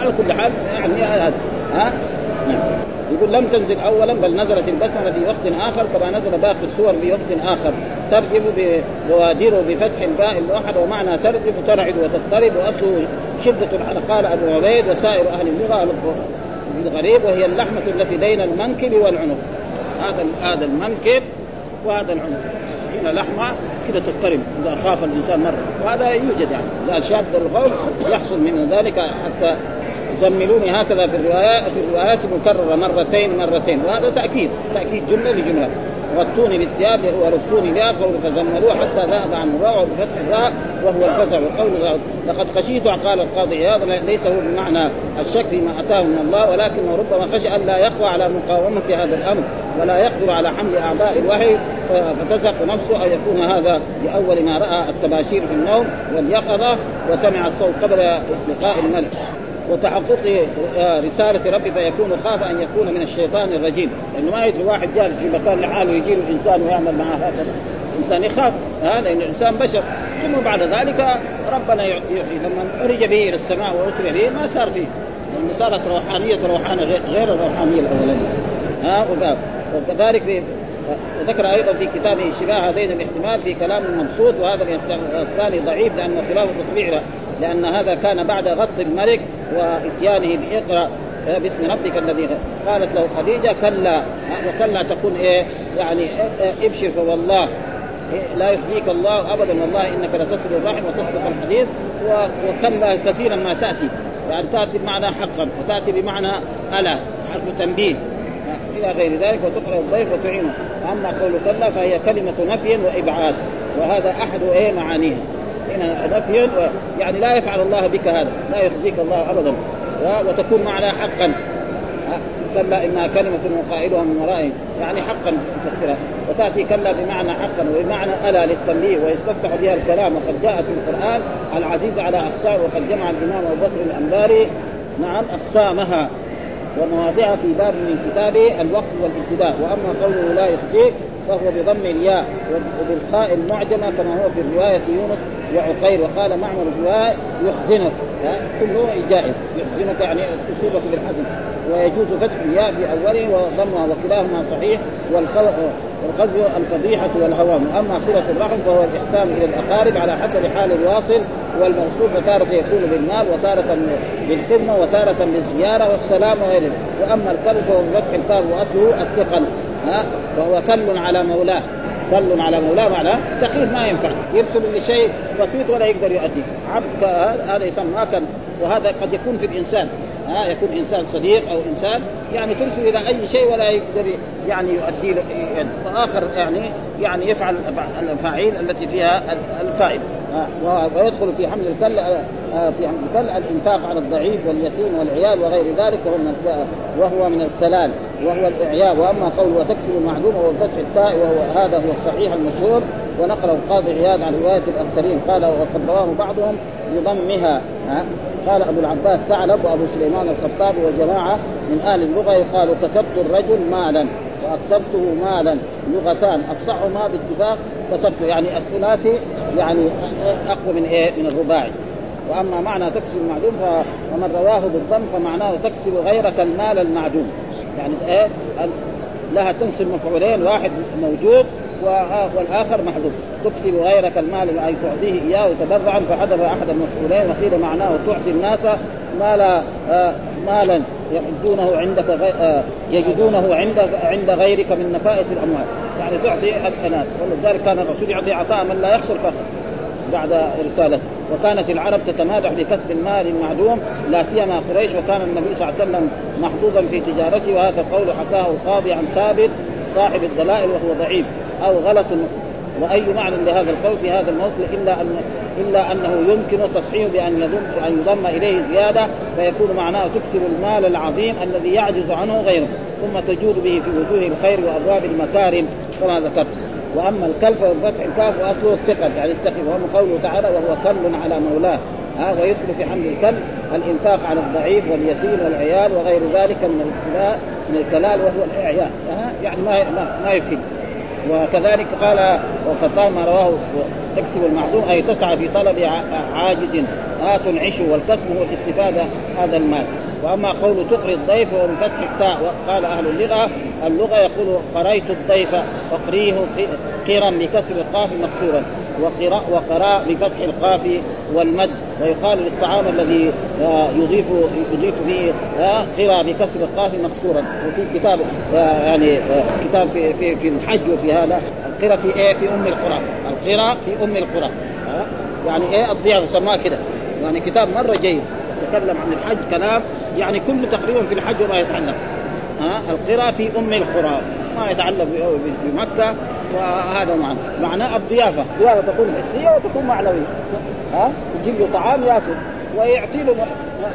على كل حال يعني هذا. ها؟ نعم يقول لم تنزل اولا بل نزلت البسمله في وقت آخر كما نزل باقي السور في وقت آخر. ترجف بوادره بفتح الباء الموحد ومعنى ترجف ترعد وتضطرب وأصله شدة قال أبو عبيد وسائر أهل اللغة الغريب وهي اللحمة التي بين المنكب والعنق. هذا هذا المنكب وهذا العنق. هنا لحمة كده تضطرب إذا خاف الإنسان مرة. وهذا يوجد يعني. إذا شاد الغول يحصل من ذلك حتى زملوني هكذا في الروايات في الروايات مكررة مرتين مرتين. وهذا تأكيد تأكيد جملة لجملة. غطوني بالثياب ولفوني بها قول فزملوه حتى ذهب عن الراء بفتح الراء وهو الفزع وقول لقد خشيت قال القاضي عياض ليس هو بمعنى الشك فيما أتاه من الله ولكنه ربما خشي أن لا يقوى على مقاومة هذا الأمر ولا يقدر على حمل أعضاء الوحي فتزهق نفسه أو يكون هذا لاول ما رأى التباشير في النوم واليقظة وسمع الصوت قبل لقاء الملك. وتحقق رسالة ربي فيكون خاف أن يكون من الشيطان الرجيم. لأنه ما يدري واحد جالس في مكان لحاله يجي له إنسان ويعمل معه هكذا. الإنسان يخاف هذا لأن الإنسان بشر. ثم بعد ذلك ربنا يحيي لما عرج به إلى السماء وأسري به ما صار فيه. لأنه صارت روحانية روحانة غير الروحانية الأولانية. ها وكذلك وذكر أيضا في كتابه شباه هذين الاحتمال في كلام مبسوط وهذا الثاني ضعيف لأنه خلاف تصريح لأن هذا كان بعد غط الملك وإتيانه بإقرأ باسم ربك الذي قالت له خديجة كلا. وكلا تكون إيه؟ يعني ابشر فوالله. لا يخزيك الله ابدا والله إنك لتصل الرحم وتصدق الحديث وكلا كثيرا ما تأتي. يعني تأتي بمعنى حقا وتأتي بمعنى ألا حرف تنبيه. إلى غير ذلك وتقرأ الضيف وتعينه. أما قول كلا فهي كلمة نفي وإبعاد وهذا أحد إيه معانيها. هنا نفي يعني لا يفعل الله بك هذا لا يخزيك الله ابدا. وتكون معنا حقا. كلا إنها كلمة وقائلها من ورائهم يعني حقا تفسرها وتأتي كلا بمعنى حقا وبمعنى ألا للتنبيه ويستفتح بها الكلام. وقد جاءت في القرآن العزيز على أقسام وقد جمع الإمام أبو بكر الأنباري. نعم أقسامها. ومواضعها في باب من كتابه الوقت والابتداء. وأما قوله لا يخزيك فهو بضم الياء وبالخاء المعجمة كما هو في روايه يونس وعقير وقال معمر روايه يحزنك. كله جائز. يحزنك يعني يصيبك بالحزن. ويجوز فتح الياء في أوله وضمها وكلاهما صحيح. والخزي الفضيحة والهوام. أما صلة الرحم فهو الإحسان إلى الأقارب على حسب حال الواصل والموصول فتارة يكون بالمال وتارة بالخدمة وتارة بالزيارة والسلام وغيره. وأما الكلب فهو بفتح الكاف وأصله الثقل. ها؟ وهو كل على مولاه. كل على مولاة معناه تقييد ما ينفع. يرسل لشيء بسيط ولا يقدر يؤدي. عبد هذا يسمى كل وهذا قد يكون في الإنسان. ها يكون إنسان صديق أو إنسان يعني ترسل إلى أي شيء ولا يقدر يعني يؤدي له وآخر يعني يعني يفعل الأفاعيل التي فيها الفائدة. ويدخل في حمل الكل في حمل الكل الإنفاق على الضعيف واليتيم والعيال وغير ذلك وهو من وهو من الكلال وهو الاعياء وأما قول وتكسب المعلوم وهو فتح التاء وهو هذا هو الصحيح المشهور ونقله القاضي عياض عن رواية الأكثرين. قال وقد رواه بعضهم بضمها قال أبو العباس ثعلب وأبو سليمان الخطاب وجماعة من أهل اللغة يقال كسبت الرجل مالا وأكسبته مالا. لغتان أفصحهما باتفاق كسبت يعني الثلاثي يعني أقوى من إيه؟ من الرباعي. وأما معنى تكسب المعدوم فمن رواه بالضم فمعناه تكسب غيرك المال المعدوم. يعني إيه؟ لها تنصب مفعولين واحد موجود والآخر محذوف. تكسب غيرك المال أي تعطيه إياه تبرعا فحذف أحد المفعولين. وقيل معناه تعطي الناس مالا آه مالا يحدونه عندك غي... آه يجدونه عند عند غيرك من نفائس الأموال. يعني تعطي الانات ولذلك كان الرسول يعطي عطاء من لا يخسر فخر بعد رسالته. وكانت العرب تتمادح بكسب المال المعدوم لا سيما قريش. وكان النبي صلى الله عليه وسلم محظوظا في تجارته. وهذا القول حكاه القاضي عن ثابت صاحب الدلائل وهو ضعيف. أو غلط. وأي معنى لهذا القول في هذا الموضوع إلا ان إلا أنه يمكن تصحيحه بأن يضم أن يضم إليه زيادة فيكون معناه تكسب المال العظيم الذي يعجز عنه غيره ثم تجود به في وجوه الخير وأبواب المكارم. كما ذكرت وأما الكلب ففتح الكاف واصله الثقل يعني الثقل وهو قوله تعالى وهو كل على مولاه. ها ويدخل في حمل الكلب الإنفاق على الضعيف واليتيم والعيال وغير ذلك من الكلال من الكلال وهو الاعياء يعني ما ما يفيد. وكذلك قال والخطاب ما رواه تكسب المعدوم أي تسعى في طلب عاجز آت عشه والكسب هو الاستفادة هذا المال. وأما قول تقري الضيف وهو بفتح التاء قال أهل اللغة اللغة يقول قريت الضيف أقريه قرا بكسر القاف مكسورا وقراء وقراء بفتح القاف والمد. ويقال للطعام الذي يضيف يضيف به قرا بكسر القاف مكسورا. وفي كتاب يعني كتاب في في في الحج وفي هذا القرا في إيه؟ في أم القرى القرا في أم القرى. يعني إيه الضيعه سماها كده. يعني كتاب مرة جيد. يتكلم عن الحج كلام. يعني كله تقريبا في الحج وما يتعلق. ها؟ القرى في أم القرى. ما يتعلق بمكة. وهذا معنى. معناه الضيافة. ضيافة تكون حسية وتكون معنوية. ها؟ يجيب له طعام ياكل. ويعطي له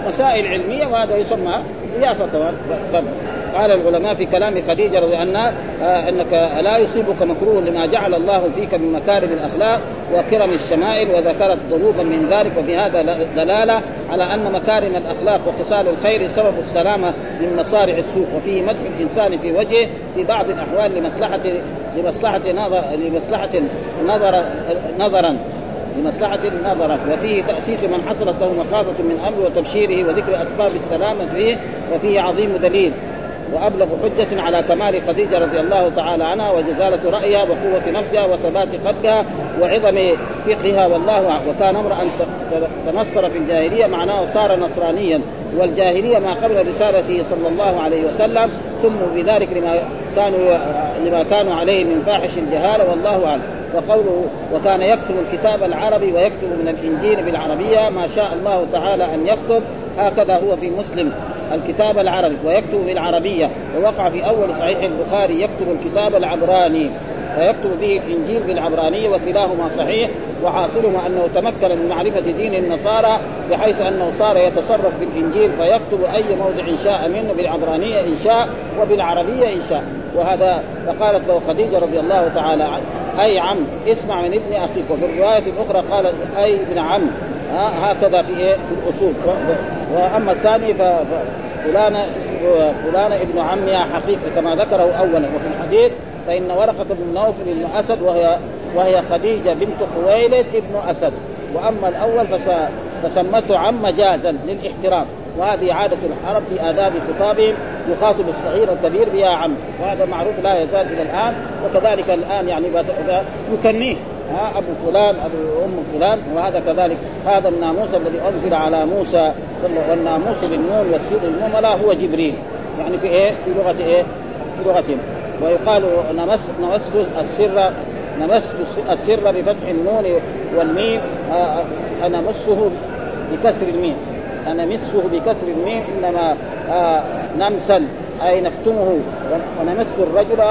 مسائل علمية وهذا يسمى ضيافه قال العلماء في كلام خديجة رضي عنها آه أنك لا يصيبك مكروه لما جعل الله فيك من مكارم الأخلاق وكرم الشمائل وذكرت ضروبا من ذلك وفي هذا دلالة على أن مكارم الأخلاق وخصال الخير سبب السلامة من مصارع السوق وفيه مدح الإنسان في وجهه في بعض الأحوال لمصلحه لمصلحة نظر لمصلحة نظر نظرا. لمصلحة نظرت وفيه تأسيس من حصلت له مخافة من أمر وتبشيره وذكر أسباب السلامة فيه وفيه عظيم دليل. وأبلغ حجة على كمال خديجة رضي الله تعالى عنها وجزالة رأيها وقوة نفسها وثبات خلقها وعظم فقهها. والله وكان امرأ تنصر في الجاهلية معناه صار نصرانيا. والجاهلية ما قبل رسالته صلى الله عليه وسلم سموا بذلك لما كانوا لما كانوا عليه من فاحش الجهالة. والله أعلم. وقوله وكان يكتب الكتاب العربي ويكتب من الإنجيل بالعربية ما شاء الله تعالى أن يكتب. هكذا هو في مسلم الكتاب العربي ويكتب بالعربية. ووقع في أول صحيح البخاري يكتب الكتاب العبراني فيكتب به الإنجيل بالعبرانيه وكلاهما صحيح. وحاصلهما أنه تمكن من معرفة دين النصارى بحيث أنه صار يتصرف بالإنجيل فيكتب أي موضع شاء منه بالعبرانية إن شاء وبالعربية إن شاء. وهذا فقالت له خديجة رضي الله تعالى عنه أي عم اسمع من ابن أخيك. وفي الرواية الأخرى قالت أي ابن عم. هكذا في إيه؟ في الأصول. وأما الثاني ففلان فلان ابن عمها حقيقة. كما ذكره اولا. وفي الحديث فإن ورقة بن نوفل بن أسد وهي وهي خديجة بنت خويلد ابن أسد. وأما الأول فسمته عم مجازا للاحترام. وهذه عادة العرب في آداب خطابهم يخاطب الصغير الكبير بيا عم. وهذا معروف لا يزال إلى الآن وكذلك الآن يعني يكنيه. ها أبو فلان أبو أم فلان وهذا كذلك. هذا الناموس الذي أنزل على موسى والناموس بالنون والسين المهمله هو جبريل. يعني في إيه؟ في لغة إيه؟ في لغتهم ويقال نمس السر نمست السر بفتح النون والميم. أنا مسه بكسر الميم. أنا مسه بكسر الميم إنما آه نمسا أي نكتمه ونمس الرجل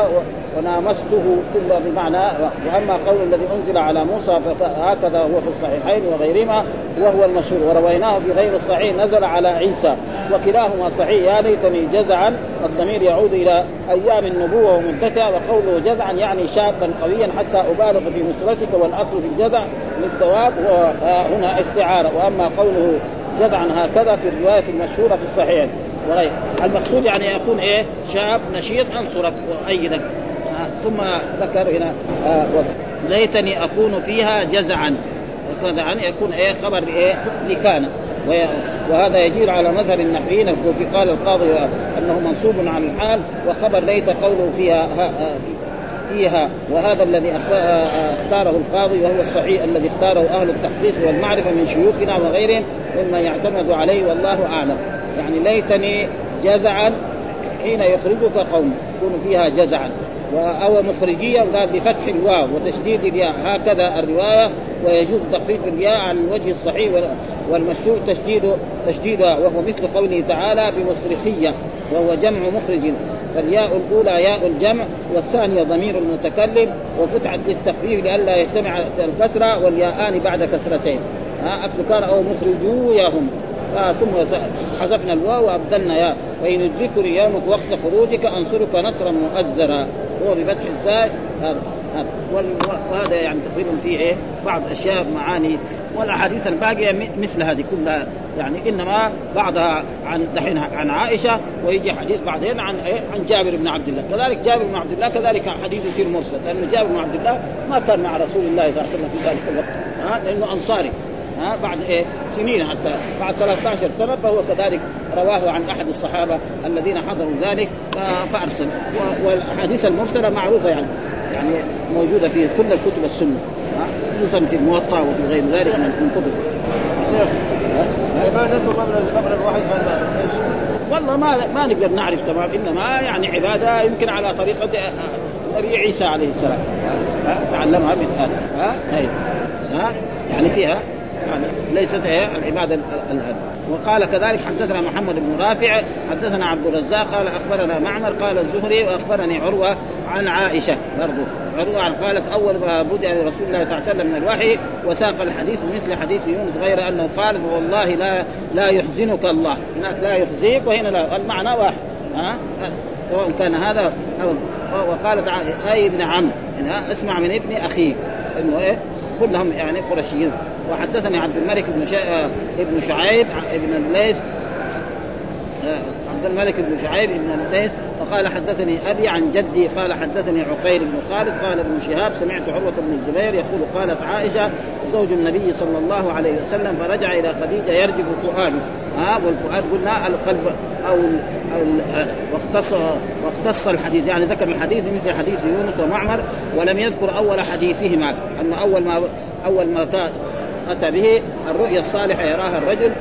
ونامسته كل بمعنى وأما قول الذي أنزل على موسى فهكذا هو في الصحيحين وغيرهما وهو المشهور ورويناه في غير الصحيح نزل على عيسى وكلاهما صحيح يا ليتني جزعا الضمير يعود إلى أيام النبوة ومدتها وقوله جزعا يعني شابا قويا حتى أبالغ في نصرتك والأصل في الجزع للدواب هو هنا استعارة وأما قوله جزعا هكذا في الرواية المشهورة في الصحيح وغير المقصود يعني يكون إيه؟ شاب نشيط انصرك وايدك ثم ذكر هنا آه ليتني أكون فيها جزعا. ان يكون إيه؟ خبر إيه؟ لكان. وهذا يجير على مذهب النحويين الكوفي. قال القاضي أنه منصوب على الحال وخبر ليت قوله فيها فيها وهذا الذي اختاره القاضي وهو الصحيح الذي اختاره أهل التحقيق والمعرفة من شيوخنا وغيرهم مما يعتمد عليه والله أعلم. يعني ليتني جزعا حين يخرجك قوم. يكون فيها جزعا. أو مخرجيا قال بفتح الواو وتشديد الياء. هكذا الرواية ويجوز تخفيف الياء على الوجه الصحيح والمشهور تشديد تشديدها. وهو مثل قوله تعالى بمصرخية وهو جمع مخرج. فالياء الأولى ياء الجمع والثانية ضمير المتكلم. وفتحت للتخفيف لئلا يجتمع الكسرة والياءان بعد كسرتين. ها أصل كان أو مخرجويهم آه ثم حذفنا الواو وأبدلنا يا فان يدركني يومك وقت خروجك أنصرك نصرا مؤزرا. هو بفتح الزاي. هذا وهذا يعني تقريبا فيه إيه؟ بعض أشياء معاني. والأحاديث الباقية مثل هذه كلها. يعني إنما بعضها عن دحين عن عائشة ويجي حديث بعدين عن إيه؟ عن جابر بن عبد الله. كذلك جابر بن عبد الله كذلك حديث يصير مرسل. لأن جابر بن عبد الله ما كان مع رسول الله صلى الله عليه وسلم في ذلك الوقت. ها لأنه أنصاري. ها بعد إيه؟ سنين حتى بعد 13 سنة فهو كذلك رواه عن أحد الصحابة الذين حضروا ذلك. فأرسل. والأحاديث المرسلة معروفة يعني يعني موجودة في كل الكتب السنة خصوصا في الموطأ وفي غير ذلك من كتب. عبادته قبل قبل الوحي هذا؟ والله ما ما نقدر نعرف تمام إنما يعني عبادة يمكن على طريقة النبي عيسى عليه السلام تعلمها من ها ها يعني فيها ليست العبادة الآن. وقال كذلك حدثنا محمد بن رافع حدثنا عبد الرزاق قال أخبرنا معمر قال الزهري وأخبرني عروة عن عائشة برضه عروة قالت أول ما بدأ لرسول الله صلى الله عليه وسلم من الوحي وساق الحديث مثل حديث يونس غير أنه قال والله لا لا يحزنك الله. هناك لا يخزيك وهنا لا. المعنى واحد. ها؟ سواء كان هذا أو وقالت أي ابن عم. اسمع من ابن أخيك. إنه إيه؟ كلهم يعني قرشيين وحدثني عبد الملك بن شا... ابن شعيب ابن الليث. عبد الملك بن شعيب ابن الليث. فقال حدثني أبي عن جدي قال حدثني عقيل بن خالد قال ابن شهاب سمعت عروة بن الزبير يقول قالت عائشة زوج النبي صلى الله عليه وسلم فرجع إلى خديجة يرجف فؤاده ها والفؤاد قلنا القلب أو أو واختص واختص الحديث. يعني ذكر الحديث مثل حديث يونس ومعمر ولم يذكر أول حديثهما أن أول ما أول ما أتى به الرؤيا الصالحة يراها الرجل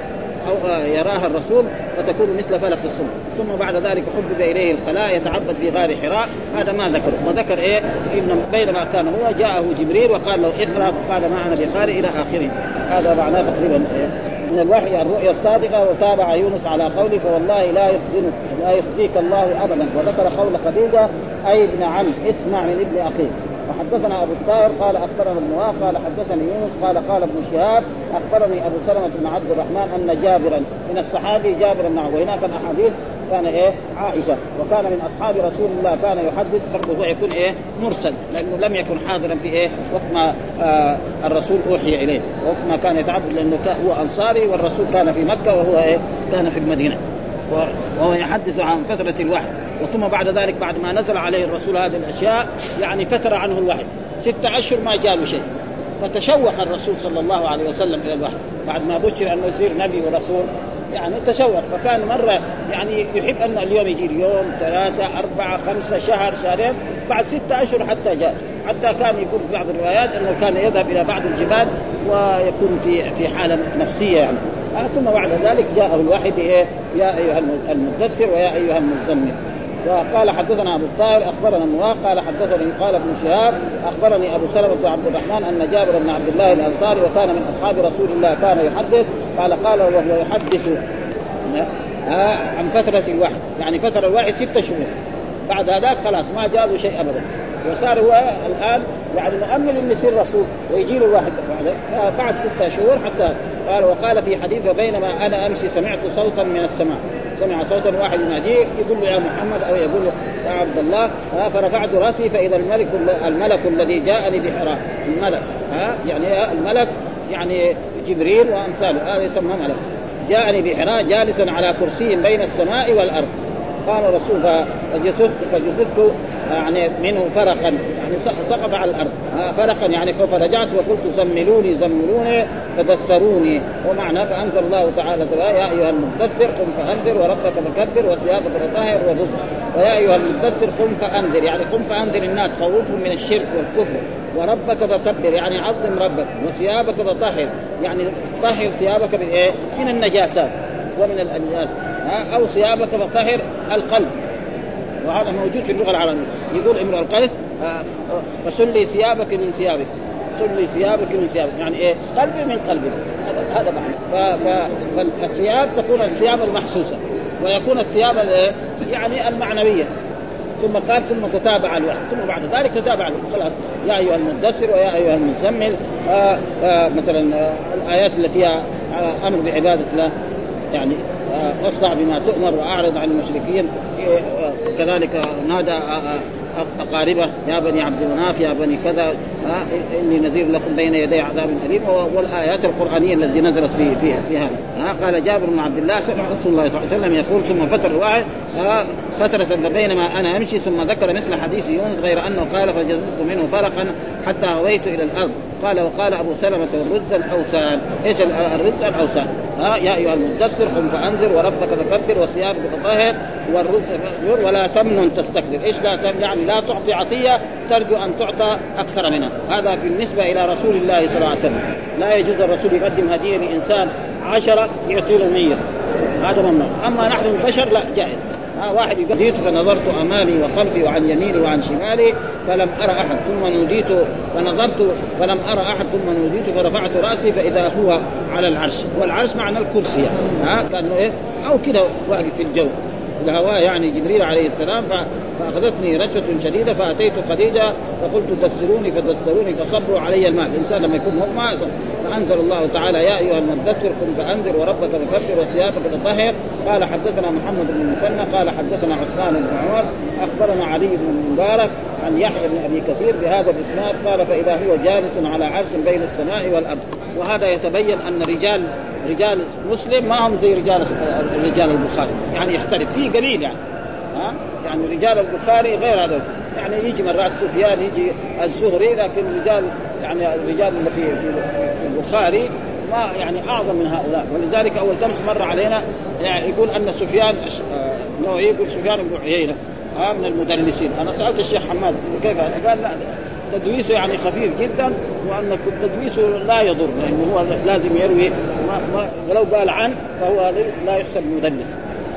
أو يراها الرسول فتكون مثل فلق الصبح ثم بعد ذلك حبب إليه الخلاء يتعبد في غار حراء. هذا ما ذكره. وذكر إيه؟ إن بينما كان هو جاءه جبريل وقال له اقرأ فقال ما أنا بقارئ إلى آخره. هذا معناه تقريبا إيه؟ من الوحي الرؤيا الصادقة وتابع يونس على قوله فوالله لا يخزنك لا يخزيك الله ابدا. وذكر قول خديجة أي ابن عم اسمع من ابن أخيك. وحدثنا أبو الطاهر قال أخبرنا ابن قال حدثني يونس قال قال ابن شهاب أخبرني أبو سلمة بن عبد الرحمن أن جابرا من الصحابي جابر بن وهناك الاحاديث كان إيه؟ عائشة. وكان من أصحاب رسول الله كان يحدث برضه يكون إيه؟ مرسل لأنه لم يكن حاضرا في إيه؟ وقت ما آه الرسول أوحي إليه. وقت ما كان يتعبد لأنه هو أنصاري والرسول كان في مكة وهو إيه؟ كان في المدينة. وهو يحدث عن فترة الوحي. وثم بعد ذلك بعد ما نزل عليه الرسول هذه الأشياء يعني فتر عنه الوحي. ستة أشهر ما جاء له شيء. فتشوق الرسول صلى الله عليه وسلم إلى الوحي. بعد ما بشر أنه يصير نبي ورسول يعني تشوق. فكان مرة يعني يحب أن اليوم يجي يوم ثلاثة أربعة خمسة شهر شهرين بعد ستة أشهر حتى جاء. حتى كان يقول في بعض الروايات أنه كان يذهب إلى بعض الجبال ويكون في في حالة نفسية يعني. ثم بعد ذلك جاءه الوحي بإيه؟ يا أيها المدثر ويا أيها المزمل وقال حدثنا أبو الطاهر أخبرنا النواق قال حدثني قال ابن شهاب أخبرني أبو سلمة بن عبد الرحمن أن جابر بن عبد الله الأنصاري وكان من أصحاب رسول الله كان يحدث قال قال وهو يحدث عن فترة الوحي يعني فترة الوحي ستة شهور بعد هذاك خلاص ما له شيء ابدا وصار هو الآن يعني مؤمل إنه يصير رسول ويجي له الواحد بعد ستة شهور حتى قال وقال في حديث بينما أنا أمشي سمعت صوتا من السماء. سمع صوتا واحد يناديه يقول له يا محمد أو يقول يا عبد الله فرفعت رأسي فإذا الملك الملك الذي جاءني بحراء الملك ها يعني الملك يعني جبريل وأمثاله هذا يسمى ملك. جاءني بحراء جالسا على كرسي بين السماء والأرض. قال الرسول فجسدت فجسدت يعني منه فرقا يعني سقط على الأرض. فرقا يعني فرجعت وقلت زملوني زملوني فدثروني. ومعنى فأنزل الله تعالى يا أيها المدثر قم فأنذر وربك فكبر وثيابك فطهر وفزر ويا أيها المدثر قم فأنذر يعني قم فأنذر الناس خوفهم من الشرك والكفر. وربك فكبر يعني عظم ربك. وثيابك فطهر يعني طهر ثيابك من إيه؟ من النجاسات ومن الأنجاس. أو ثيابك فطهر القلب. وهذا موجود في اللغة العربية. يقول امرؤ القيس فسل لي ثيابك من ثيابك. سل لي ثيابك من ثيابك. يعني إيه؟ قلبي من قلبي. هذا معنى. فالثياب تكون الثياب المحسوسة. ويكون الثياب يعني المعنوية. ثم قال ثم تتابع الوحي. ثم بعد ذلك تتابع الوحي. خلاص. يا أيها المدثر ويا أيها المزمل. آآ آآ مثلا آآ الآيات اللي فيها أمر بعبادة الله. يعني واصدع بما تؤمر وأعرض عن المشركين. كذلك نادى أقاربه يا بني عبد مناف يا بني كذا إني نذير لكم بين يدي عذاب أليم والآيات القرآنية التي نزلت في في في هذا قال جابر بن عبد الله سمع رسول الله صلى الله عليه وسلم يقول ثم فتر الواحد فترة بينما أنا أمشي ثم ذكر مثل حديث يونس غير أنه قال فجززت منه فرقا حتى هويت إلى الأرض. قال وقال أبو سلمة الرز الأوثان. إيش الرز الأوثان؟ ها يا أيها المدثر قم فأنذر وربك فكبر وثيابك فطهر والرز ولا تمنن تستكثر إيش لا تمن يعني لا تعطي عطية ترجو أن تعطى أكثر منها. هذا بالنسبة إلى رسول الله صلى الله عليه وسلم. لا يجوز الرسول يقدم هدية لإنسان عشرة يعطي له مية. هذا ممنوع أما نحن البشر لا جائز. ها واحد يقول نوديت فنظرت أمامي وخلفي وعن يميني وعن شمالي فلم أرى أحد ثم نوديت فنظرت فلم أرى أحد ثم نوديت فرفعت رأسي فإذا هو على العرش. والعرش معنى الكرسي. ها كأنه إيه؟ أو كده واقف في الجو. الهواء يعني جبريل عليه السلام فأخذتني رجفه شديدة فأتيت خديجة فقلت دثروني فدثروني فصبروا علي الماء الإنسان لما يكون مغمى فأنزل الله تعالى يا أيها المدثر قم فأنذر وربك فكبر وثيابك فطهر. قال حدثنا محمد بن المثنى قال حدثنا عثمان بن عمر. أخبرنا علي بن المبارك عن يحيى بن أبي كثير بهذا الإسناد. قال فإذا هو جالس على عرش بين السماء والأرض. وهذا يتبين أن رجال رجال مسلم ما هم زي رجال رجال البخاري. يعني يختلف فيه قليل يعني. ها؟ يعني رجال البخاري غير هذا. يعني يجي مرات سفيان يجي الزهري لكن رجال يعني الرجال اللي في في, في البخاري ما يعني أعظم من هؤلاء. ولذلك أول تمس مر علينا يعني يقول أن سفيان نوعي يقول سفيان بن عيينة ها من المدلسين أنا سألت الشيخ حماد كيف هذا؟ قال لا تدويسه يعني خفيف جدا وأن تدويسه لا يضر لأنه هو لازم يروي ما ما ولو قال عن فهو لا يحسب مدلس